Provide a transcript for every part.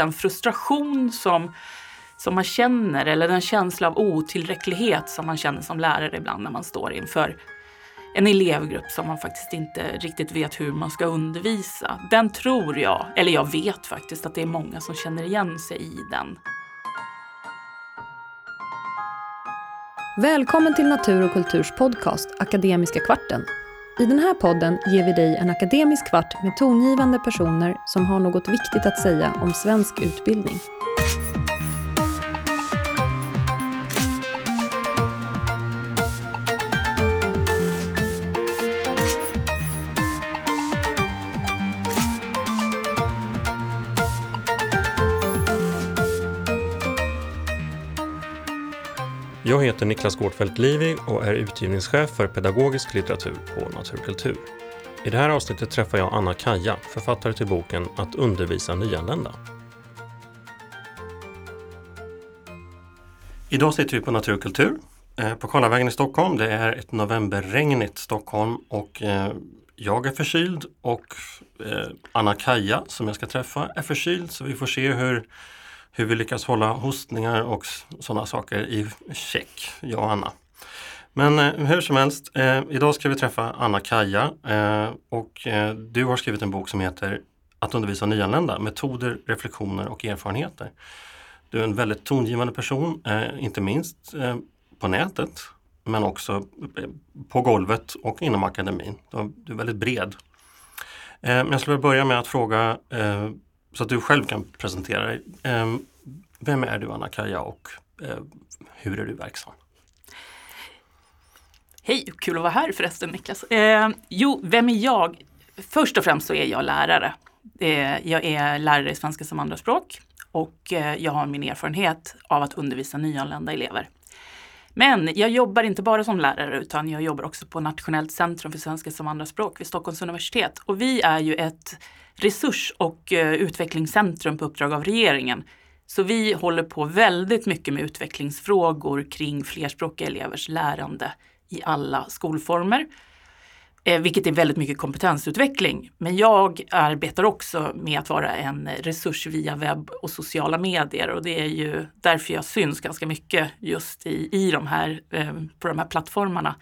den frustration som, som man känner eller den känsla av otillräcklighet som man känner som lärare ibland när man står inför en elevgrupp som man faktiskt inte riktigt vet hur man ska undervisa. Den tror jag, eller jag vet faktiskt att det är många som känner igen sig i den. Välkommen till Natur och kulturs podcast Akademiska kvarten. I den här podden ger vi dig en akademisk kvart med tongivande personer som har något viktigt att säga om svensk utbildning. Jag heter Niklas Gårdfeldt Livi och är utgivningschef för pedagogisk litteratur på Naturkultur. I det här avsnittet träffar jag Anna Kaja, författare till boken Att undervisa nyanlända. Idag sitter vi på Naturkultur eh, på Karlavägen i Stockholm. Det är ett novemberregnigt Stockholm och eh, jag är förkyld och eh, Anna Kaja som jag ska träffa är förkyld så vi får se hur hur vi lyckas hålla hostningar och sådana saker i check, jag och Anna. Men eh, hur som helst, eh, idag ska vi träffa Anna-Kaja eh, och eh, du har skrivit en bok som heter Att undervisa nyanlända, metoder, reflektioner och erfarenheter. Du är en väldigt tongivande person, eh, inte minst eh, på nätet men också eh, på golvet och inom akademin. Du är väldigt bred. Eh, men jag skulle börja med att fråga eh, så att du själv kan presentera dig. Vem är du Anna-Kaja och eh, hur är du verksam? Hej, kul att vara här förresten Niklas. Eh, jo, vem är jag? Först och främst så är jag lärare. Eh, jag är lärare i svenska som andraspråk och eh, jag har min erfarenhet av att undervisa nyanlända elever. Men jag jobbar inte bara som lärare utan jag jobbar också på Nationellt centrum för svenska som andraspråk vid Stockholms universitet. Och vi är ju ett resurs och eh, utvecklingscentrum på uppdrag av regeringen. Så vi håller på väldigt mycket med utvecklingsfrågor kring flerspråkiga elevers lärande i alla skolformer. Eh, vilket är väldigt mycket kompetensutveckling. Men jag arbetar också med att vara en resurs via webb och sociala medier och det är ju därför jag syns ganska mycket just i, i de här, eh, på de här plattformarna.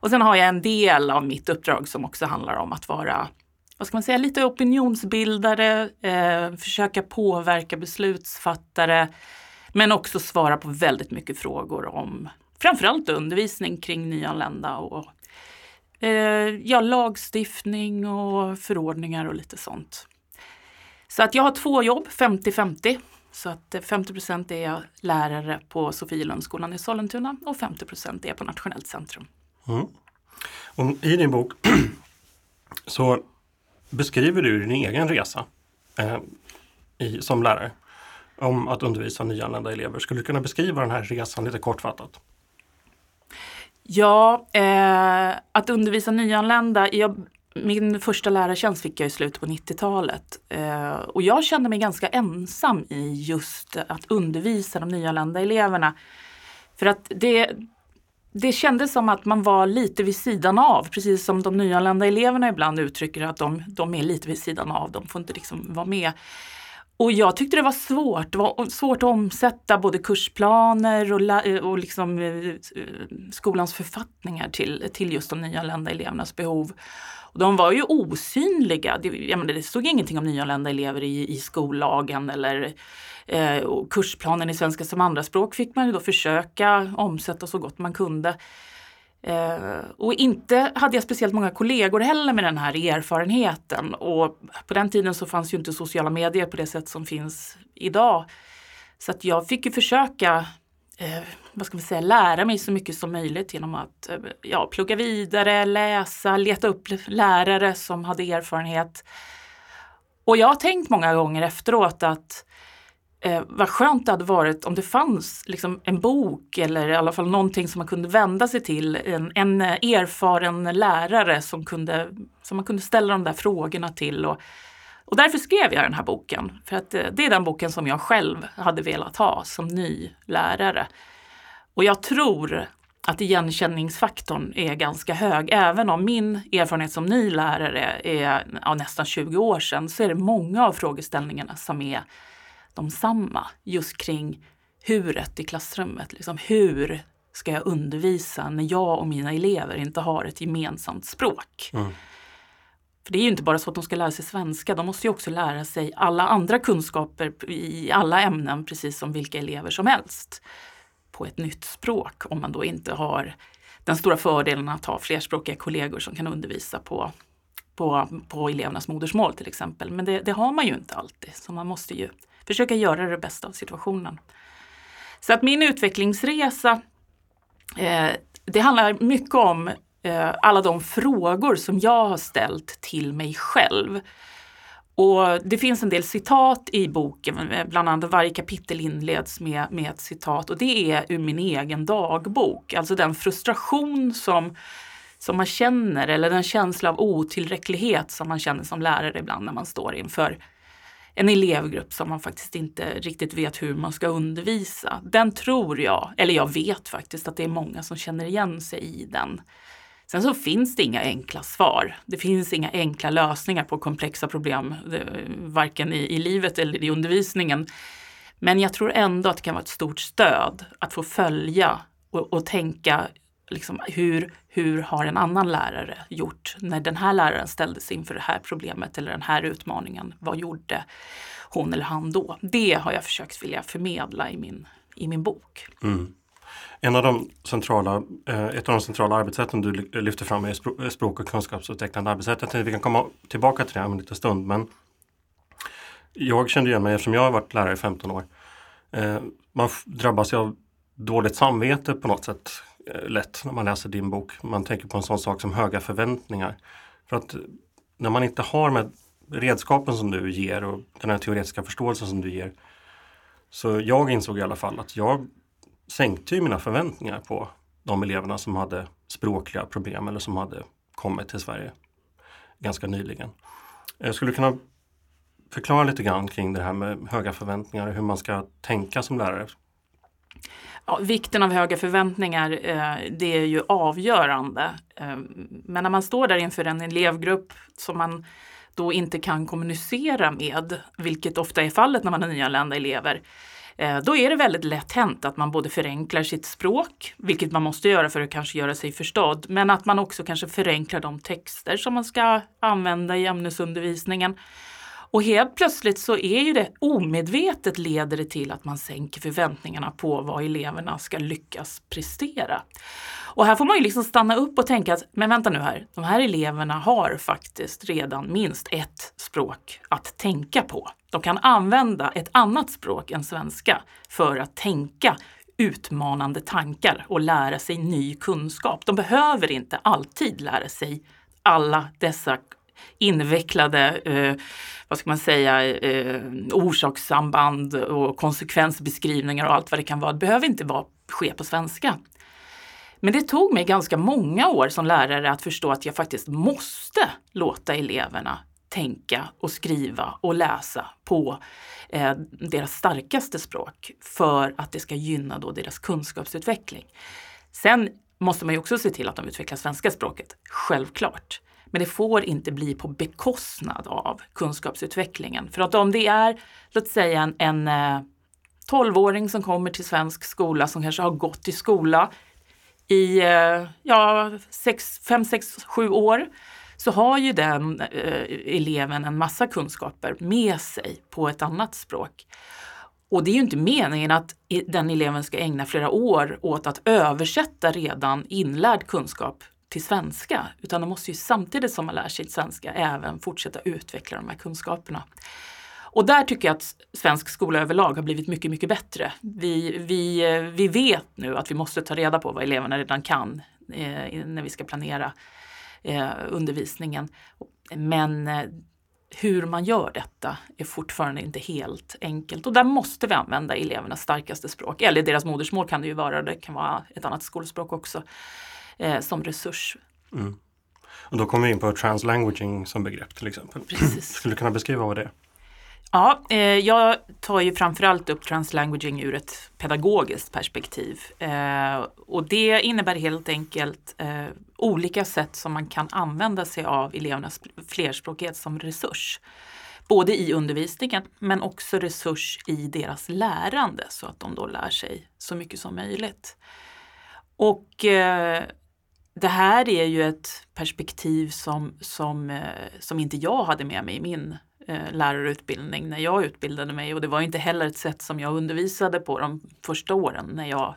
Och sen har jag en del av mitt uppdrag som också handlar om att vara vad ska man säga, lite opinionsbildare, eh, försöka påverka beslutsfattare, men också svara på väldigt mycket frågor om framförallt undervisning kring nyanlända och eh, ja, lagstiftning och förordningar och lite sånt. Så att jag har två jobb, 50-50. Så att 50 procent är jag lärare på Sofielundsskolan i Sollentuna och 50 procent är jag på Nationellt centrum. Mm. Och I din bok så beskriver du din egen resa eh, i, som lärare om att undervisa nyanlända elever. Skulle du kunna beskriva den här resan lite kortfattat? Ja, eh, att undervisa nyanlända. Jag, min första lärartjänst fick jag i slutet på 90-talet eh, och jag kände mig ganska ensam i just att undervisa de nyanlända eleverna. För att det, det kändes som att man var lite vid sidan av, precis som de nyanlända eleverna ibland uttrycker att de, de är lite vid sidan av, de får inte liksom vara med. Och jag tyckte det var svårt, det var svårt att omsätta både kursplaner och, och liksom, eh, eh, skolans författningar till, till just de nyanlända elevernas behov. Och de var ju osynliga, det, jag menar, det stod ingenting om nyanlända elever i, i skollagen eller Eh, och kursplanen i svenska som andraspråk fick man ju då försöka omsätta så gott man kunde. Eh, och inte hade jag speciellt många kollegor heller med den här erfarenheten. Och på den tiden så fanns ju inte sociala medier på det sätt som finns idag. Så att jag fick ju försöka eh, vad ska man säga, lära mig så mycket som möjligt genom att eh, ja, plugga vidare, läsa, leta upp lärare som hade erfarenhet. Och jag har tänkt många gånger efteråt att Eh, vad skönt det hade varit om det fanns liksom en bok eller i alla fall någonting som man kunde vända sig till. En, en erfaren lärare som, kunde, som man kunde ställa de där frågorna till. Och, och därför skrev jag den här boken. För att eh, det är den boken som jag själv hade velat ha som ny lärare. Och jag tror att igenkänningsfaktorn är ganska hög. Även om min erfarenhet som ny lärare är ja, nästan 20 år sedan så är det många av frågeställningarna som är de samma just kring huret i klassrummet. Liksom, hur ska jag undervisa när jag och mina elever inte har ett gemensamt språk? Mm. För det är ju inte bara så att de ska lära sig svenska, de måste ju också lära sig alla andra kunskaper i alla ämnen precis som vilka elever som helst på ett nytt språk om man då inte har den stora fördelen att ha flerspråkiga kollegor som kan undervisa på, på, på elevernas modersmål till exempel. Men det, det har man ju inte alltid, så man måste ju försöka göra det bästa av situationen. Så att min utvecklingsresa, eh, det handlar mycket om eh, alla de frågor som jag har ställt till mig själv. Och det finns en del citat i boken, bland annat varje kapitel inleds med, med ett citat och det är ur min egen dagbok. Alltså den frustration som, som man känner eller den känsla av otillräcklighet som man känner som lärare ibland när man står inför en elevgrupp som man faktiskt inte riktigt vet hur man ska undervisa. Den tror jag, eller jag vet faktiskt att det är många som känner igen sig i den. Sen så finns det inga enkla svar. Det finns inga enkla lösningar på komplexa problem, eh, varken i, i livet eller i undervisningen. Men jag tror ändå att det kan vara ett stort stöd att få följa och, och tänka liksom, hur, hur har en annan lärare gjort när den här läraren ställdes inför det här problemet eller den här utmaningen? Vad gjorde hon eller han då? Det har jag försökt vilja förmedla i min, i min bok. Mm. En av de centrala, eh, ett av de centrala arbetssätten du lyfter fram är språk och kunskapsutvecklande arbetssätt. Vi kan komma tillbaka till det om en liten stund. Men jag kände igen mig eftersom jag har varit lärare i 15 år. Eh, man drabbas ju av dåligt samvete på något sätt eh, lätt när man läser din bok. Man tänker på en sån sak som höga förväntningar. För att när man inte har med redskapen som du ger och den här teoretiska förståelsen som du ger. Så jag insåg i alla fall att jag sänkte ju mina förväntningar på de eleverna som hade språkliga problem eller som hade kommit till Sverige ganska nyligen. Jag skulle kunna förklara lite grann kring det här med höga förväntningar och hur man ska tänka som lärare. Ja, vikten av höga förväntningar, eh, det är ju avgörande. Eh, men när man står där inför en elevgrupp som man då inte kan kommunicera med, vilket ofta är fallet när man har nyanlända elever, Eh, då är det väldigt lätt hänt att man både förenklar sitt språk, vilket man måste göra för att kanske göra sig förstådd, men att man också kanske förenklar de texter som man ska använda i ämnesundervisningen. Och helt plötsligt så är ju det omedvetet leder det till att man sänker förväntningarna på vad eleverna ska lyckas prestera. Och här får man ju liksom stanna upp och tänka att, men vänta nu här, de här eleverna har faktiskt redan minst ett språk att tänka på. De kan använda ett annat språk än svenska för att tänka utmanande tankar och lära sig ny kunskap. De behöver inte alltid lära sig alla dessa invecklade, eh, vad ska man säga, eh, orsakssamband och konsekvensbeskrivningar och allt vad det kan vara. Det behöver inte vara, ske på svenska. Men det tog mig ganska många år som lärare att förstå att jag faktiskt måste låta eleverna tänka och skriva och läsa på eh, deras starkaste språk för att det ska gynna då deras kunskapsutveckling. Sen måste man ju också se till att de utvecklar svenska språket, självklart. Men det får inte bli på bekostnad av kunskapsutvecklingen. För att om det är, låt säga en, en eh, 12-åring som kommer till svensk skola som kanske har gått i skola i 5, 6, 7 år så har ju den eh, eleven en massa kunskaper med sig på ett annat språk. Och det är ju inte meningen att den eleven ska ägna flera år åt att översätta redan inlärd kunskap till svenska, utan de måste ju samtidigt som man lär sig svenska även fortsätta utveckla de här kunskaperna. Och där tycker jag att svensk skola överlag har blivit mycket, mycket bättre. Vi, vi, vi vet nu att vi måste ta reda på vad eleverna redan kan eh, när vi ska planera eh, undervisningen. Men eh, hur man gör detta är fortfarande inte helt enkelt och där måste vi använda elevernas starkaste språk, eller deras modersmål kan det ju vara, det kan vara ett annat skolspråk också, eh, som resurs. Mm. Och då kommer vi in på translanguaging som begrepp till exempel. Precis. Skulle du kunna beskriva vad det är? Ja, eh, jag tar ju framförallt upp translanguaging ur ett pedagogiskt perspektiv. Eh, och det innebär helt enkelt eh, olika sätt som man kan använda sig av elevernas flerspråkighet som resurs. Både i undervisningen men också resurs i deras lärande så att de då lär sig så mycket som möjligt. Och eh, det här är ju ett perspektiv som, som, eh, som inte jag hade med mig i min eh, lärarutbildning när jag utbildade mig och det var inte heller ett sätt som jag undervisade på de första åren när jag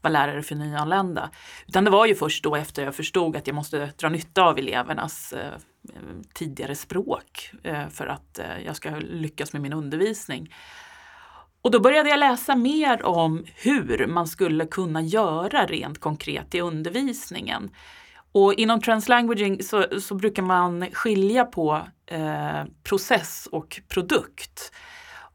var lärare för nyanlända. Utan det var ju först då efter jag förstod att jag måste dra nytta av elevernas eh, tidigare språk eh, för att eh, jag ska lyckas med min undervisning. Och då började jag läsa mer om hur man skulle kunna göra rent konkret i undervisningen. Och inom translanguaging så, så brukar man skilja på eh, process och produkt.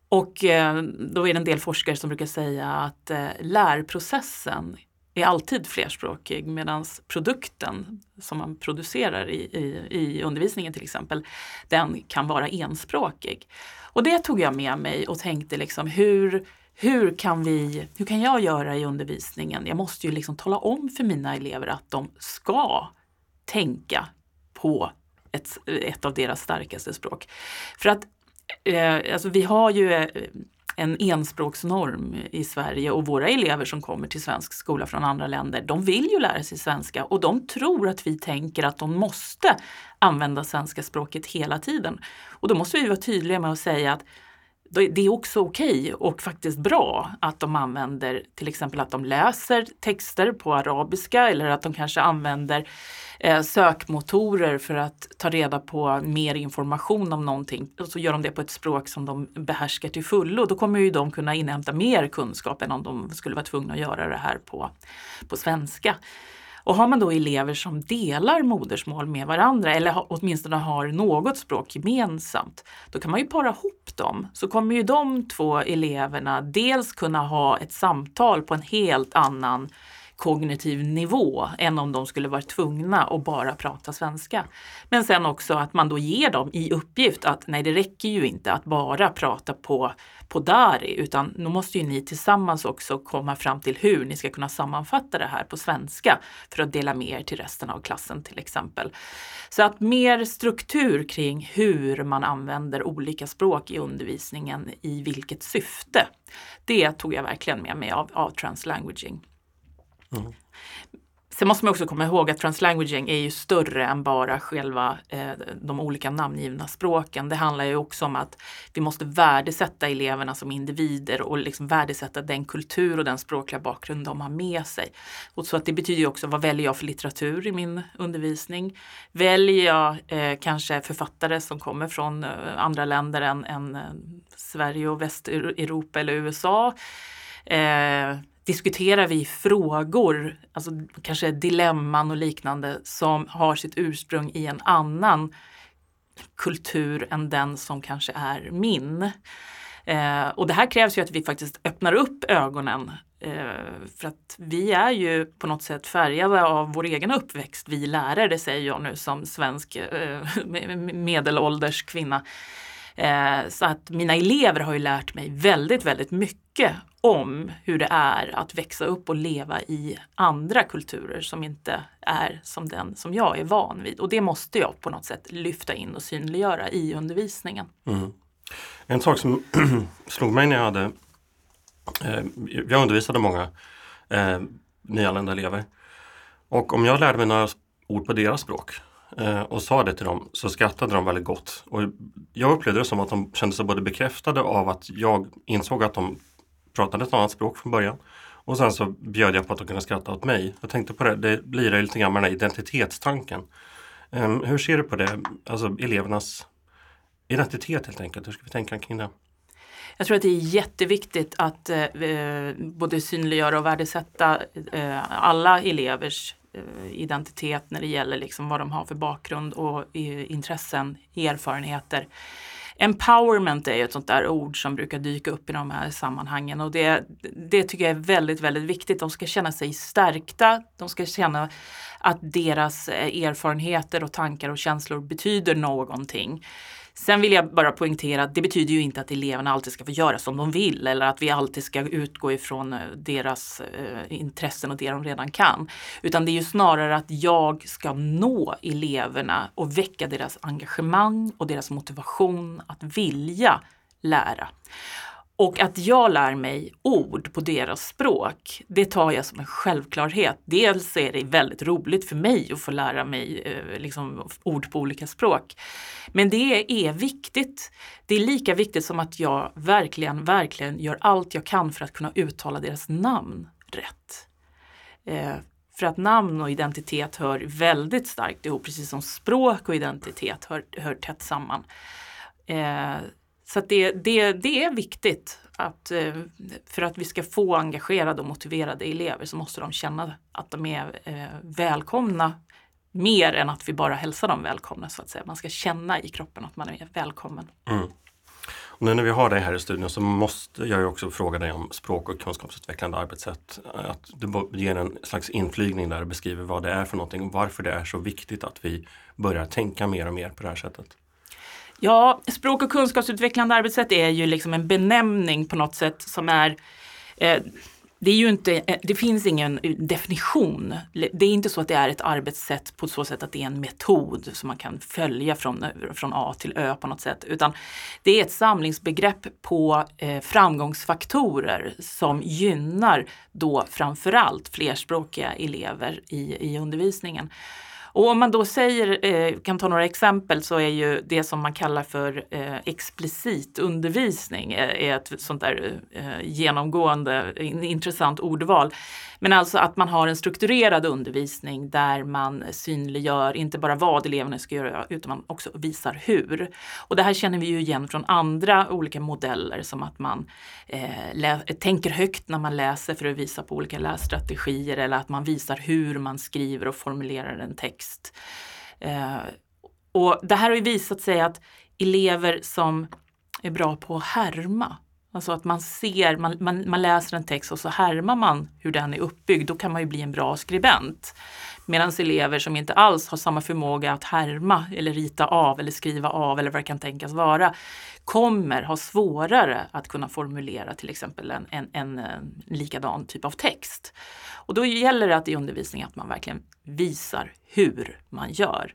Och eh, då är det en del forskare som brukar säga att eh, lärprocessen är alltid flerspråkig medan produkten som man producerar i, i, i, undervisningen till exempel, den kan vara enspråkig. Och det tog jag med mig och tänkte liksom hur, hur, kan vi, hur kan jag göra i undervisningen? Jag måste ju liksom tala om för mina elever att de ska tänka på ett, ett av deras starkaste språk. För att eh, alltså vi har ju eh, en enspråksnorm i Sverige och våra elever som kommer till svensk skola från andra länder, de vill ju lära sig svenska och de tror att vi tänker att de måste använda svenska språket hela tiden. Och då måste vi vara tydliga med att säga att det är också okej okay och faktiskt bra att de använder till exempel att de läser texter på arabiska eller att de kanske använder eh, sökmotorer för att ta reda på mer information om någonting. Och så gör de det på ett språk som de behärskar till fullo. Då kommer ju de kunna inhämta mer kunskap än om de skulle vara tvungna att göra det här på, på svenska. Och har man då elever som delar modersmål med varandra eller åtminstone har något språk gemensamt, då kan man ju para ihop dem. Så kommer ju de två eleverna dels kunna ha ett samtal på en helt annan kognitiv nivå än om de skulle vara tvungna att bara prata svenska. Men sen också att man då ger dem i uppgift att nej, det räcker ju inte att bara prata på, på Dari utan nu måste ju ni tillsammans också komma fram till hur ni ska kunna sammanfatta det här på svenska för att dela med er till resten av klassen till exempel. Så att mer struktur kring hur man använder olika språk i undervisningen i vilket syfte. Det tog jag verkligen med mig av, av translanguaging. Mm. Sen måste man också komma ihåg att translanguaging är ju större än bara själva eh, de olika namngivna språken. Det handlar ju också om att vi måste värdesätta eleverna som individer och liksom värdesätta den kultur och den språkliga bakgrund de har med sig. Och så att det betyder ju också vad väljer jag för litteratur i min undervisning? Väljer jag eh, kanske författare som kommer från eh, andra länder än, än eh, Sverige och Västeuropa eller USA? Eh, Diskuterar vi frågor, alltså kanske dilemman och liknande som har sitt ursprung i en annan kultur än den som kanske är min. Eh, och det här krävs ju att vi faktiskt öppnar upp ögonen eh, för att vi är ju på något sätt färgade av vår egen uppväxt, vi lärare, det säger jag nu som svensk eh, medelålders kvinna. Eh, så att mina elever har ju lärt mig väldigt, väldigt mycket om hur det är att växa upp och leva i andra kulturer som inte är som den som jag är van vid. Och det måste jag på något sätt lyfta in och synliggöra i undervisningen. Mm. En sak som slog mig när jag hade, eh, jag undervisade många eh, nyanlända elever. Och om jag lärde mig några ord på deras språk Eh, och sa det till dem så skrattade de väldigt gott. Och jag upplevde det som att de kände sig både bekräftade av att jag insåg att de pratade ett annat språk från början. Och sen så bjöd jag på att de kunde skratta åt mig. Jag tänkte på det, det blir det lite grann med den här identitetstanken. Um, hur ser du på det, alltså elevernas identitet helt enkelt? Hur ska vi tänka kring det? Jag tror att det är jätteviktigt att eh, eh både synliggöra och värdesätta eh, alla elevers Eh, identitet när det gäller liksom vad de har för bakgrund och eh, intressen, erfarenheter. Empowerment är ju ett sånt där ord som brukar dyka upp i de här sammanhangen och det, det tycker jag är väldigt, väldigt viktigt. De ska känna sig stärkta. De ska känna att deras eh, erfarenheter och tankar och känslor betyder någonting. Sen vill jag bara poängtera att det betyder ju inte att eleverna alltid ska få göra som de vill eller att vi alltid ska utgå ifrån eh, deras eh, intressen och det de redan kan. Utan det är ju snarare att jag ska nå eleverna och väcka deras engagemang och deras motivation att vilja lära. Och att jag lär mig ord på deras språk, det tar jag som en självklarhet. Dels är det väldigt roligt för mig att få lära mig eh, liksom, ord på olika språk. Men det är viktigt. Det är lika viktigt som att jag verkligen, verkligen gör allt jag kan för att kunna uttala deras namn rätt. Eh, för att namn och identitet hör väldigt starkt ihop, precis som språk och identitet hör, hör tätt samman. Eh, så det, det, det är viktigt att eh, för att vi ska få engagerade och motiverade elever så måste de känna att de är eh, välkomna mer än att vi bara hälsar dem välkomna så att säga. Man ska känna i kroppen att man är välkommen. Mm. Och nu när vi har dig här i studion så måste jag ju också fråga dig om språk och kunskapsutvecklande arbetssätt. Att du ger en slags inflygning där och beskriver vad det är för någonting och varför det är så viktigt att vi börjar tänka mer och mer på det här sättet. Ja, språk och kunskapsutvecklande arbetssätt är ju liksom en benämning på något sätt som är eh, det, är ju inte, eh, det finns ingen eh, definition. Det är inte så att det är ett arbetssätt på så sätt att det är en metod som man kan följa från, eh, från A till Ö på något sätt. Utan det är ett samlingsbegrepp på eh, framgångsfaktorer som gynnar då framförallt flerspråkiga elever i, i undervisningen. Och om man då säger, eh, kan ta några exempel, så är ju det som man kallar för eh, explicit undervisning är, är ett sånt där eh, genomgående intressant ordval. Men alltså att man har en strukturerad undervisning där man synliggör inte bara vad eleverna ska göra utan man också visar hur. Och det här känner vi ju igen från andra olika modeller som att man eh, tänker högt när man läser för att visa på olika lässtrategier eller att man visar hur man skriver och formulerar en text. Eh, och det här har ju visat sig att elever som är bra på att härma Alltså att man ser, man, man, man, läser en text och så härmar man hur den är uppbyggd. Då kan man ju bli en bra skribent. Medan elever som inte alls har samma förmåga att härma eller rita av eller skriva av eller vad det kan tänkas vara kommer ha svårare att kunna formulera till exempel en, en, en, en likadan typ av text. Och då gäller det att i undervisningen att man verkligen visar hur man gör.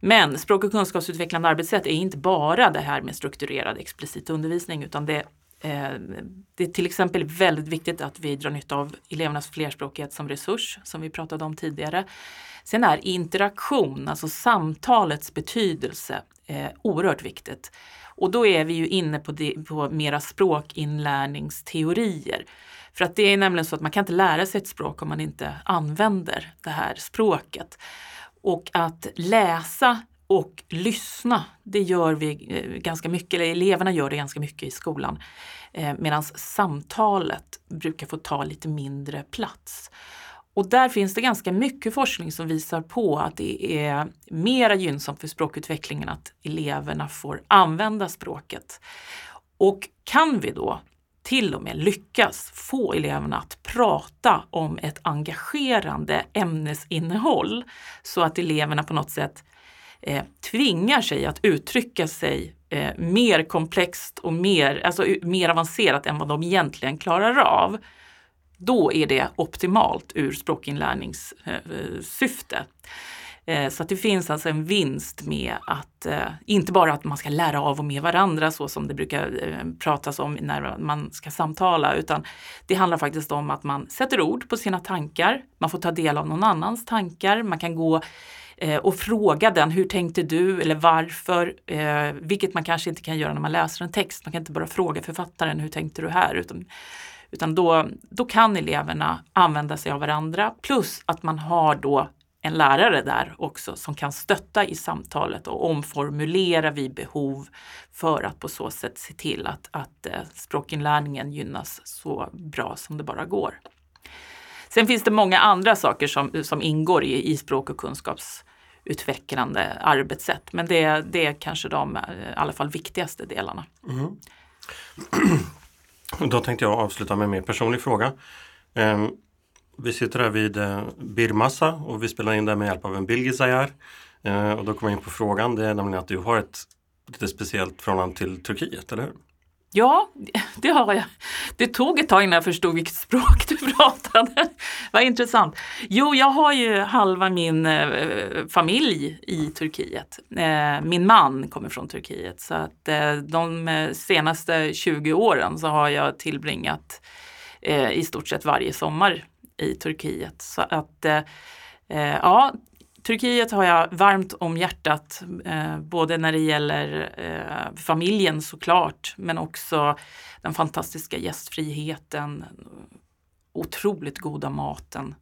Men språk och kunskapsutvecklande arbetssätt är inte bara det här med strukturerad explicit undervisning utan det Eh, det är till exempel väldigt viktigt att vi drar nytta av elevernas flerspråkighet som resurs, som vi pratade om tidigare. Sen är interaktion, alltså samtalets betydelse, eh, oerhört viktigt. Och då är vi ju inne på, det, på mera språkinlärningsteorier. För att det är nämligen så att man kan inte lära sig ett språk om man inte använder det här språket. Och att läsa och lyssna, det gör vi eh, ganska mycket, eller eleverna gör det ganska mycket i skolan. Eh, medan samtalet brukar få ta lite mindre plats. Och där finns det ganska mycket forskning som visar på att det är mera gynnsamt för språkutvecklingen att eleverna får använda språket. Och kan vi då till och med lyckas få eleverna att prata om ett engagerande ämnesinnehåll så att eleverna på något sätt eh, tvingar sig att uttrycka sig eh, mer komplext och mer, alltså, mer avancerat än vad de egentligen klarar av. Då är det optimalt ur språkinlärningssyfte. Eh, eh, eh, så att det finns alltså en vinst med att eh, inte bara att man ska lära av och med varandra så som det brukar eh, pratas om när man ska samtala, utan det handlar faktiskt om att man sätter ord på sina tankar. Man får ta del av någon annans tankar. Man kan gå Eh, och fråga den, hur tänkte du eller varför? Eh, vilket man kanske inte kan göra när man läser en text. Man kan inte bara fråga författaren, hur tänkte du här? Utan, utan då, då kan eleverna använda sig av varandra plus att man har då en lärare där också som kan stötta i samtalet och omformulera vid behov för att på så sätt se till att, att eh, språkinlärningen gynnas så bra som det bara går. Sen finns det många andra saker som, som ingår i, i språk och kunskaps utvecklande arbetssätt. Men det, det är kanske de eh, i alla fall viktigaste delarna. Mm. Då tänkte jag avsluta med en mer personlig fråga. Ehm, vi sitter här vid eh, Birmassa och vi spelar in det med hjälp av en bilgisajär. Eh, och då kommer jag in på frågan. Det är nämligen att du har ett lite speciellt förhållande till Turkiet, eller hur? Ja, det har jag. Det tog ett tag innan jag förstod vilket språk du pratade. Vad intressant. Jo, jag har ju halva min eh, familj i Turkiet. Eh, min man kommer från Turkiet så att eh, de eh, senaste 20 åren så har jag tillbringat eh, i stort sett varje sommar i Turkiet. Så att eh, eh ja, Turkiet har jag varmt om hjärtat, eh, både när det gäller eh, familjen såklart, men också den fantastiska gästfriheten, otroligt goda maten,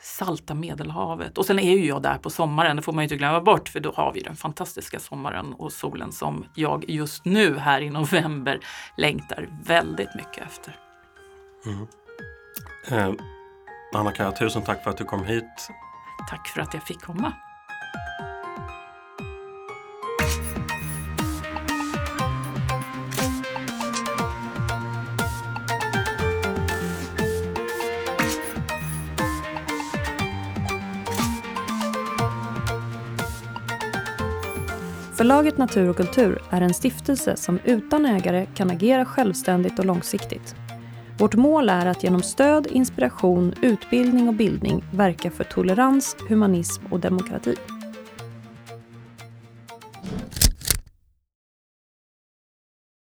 salta Medelhavet. Och sen är ju jag där på sommaren, det får man ju inte glömma bort, för då har vi den fantastiska sommaren och solen som jag just nu här i november längtar väldigt mycket efter. Mm. Eh, Anna-Kaja, tusen tack för att du kom hit Tack för att jag fick komma. Förlaget Natur och kultur är en stiftelse som utan ägare kan agera självständigt och långsiktigt. Vårt mål är att genom stöd, inspiration, utbildning och bildning verka för tolerans, humanism och demokrati.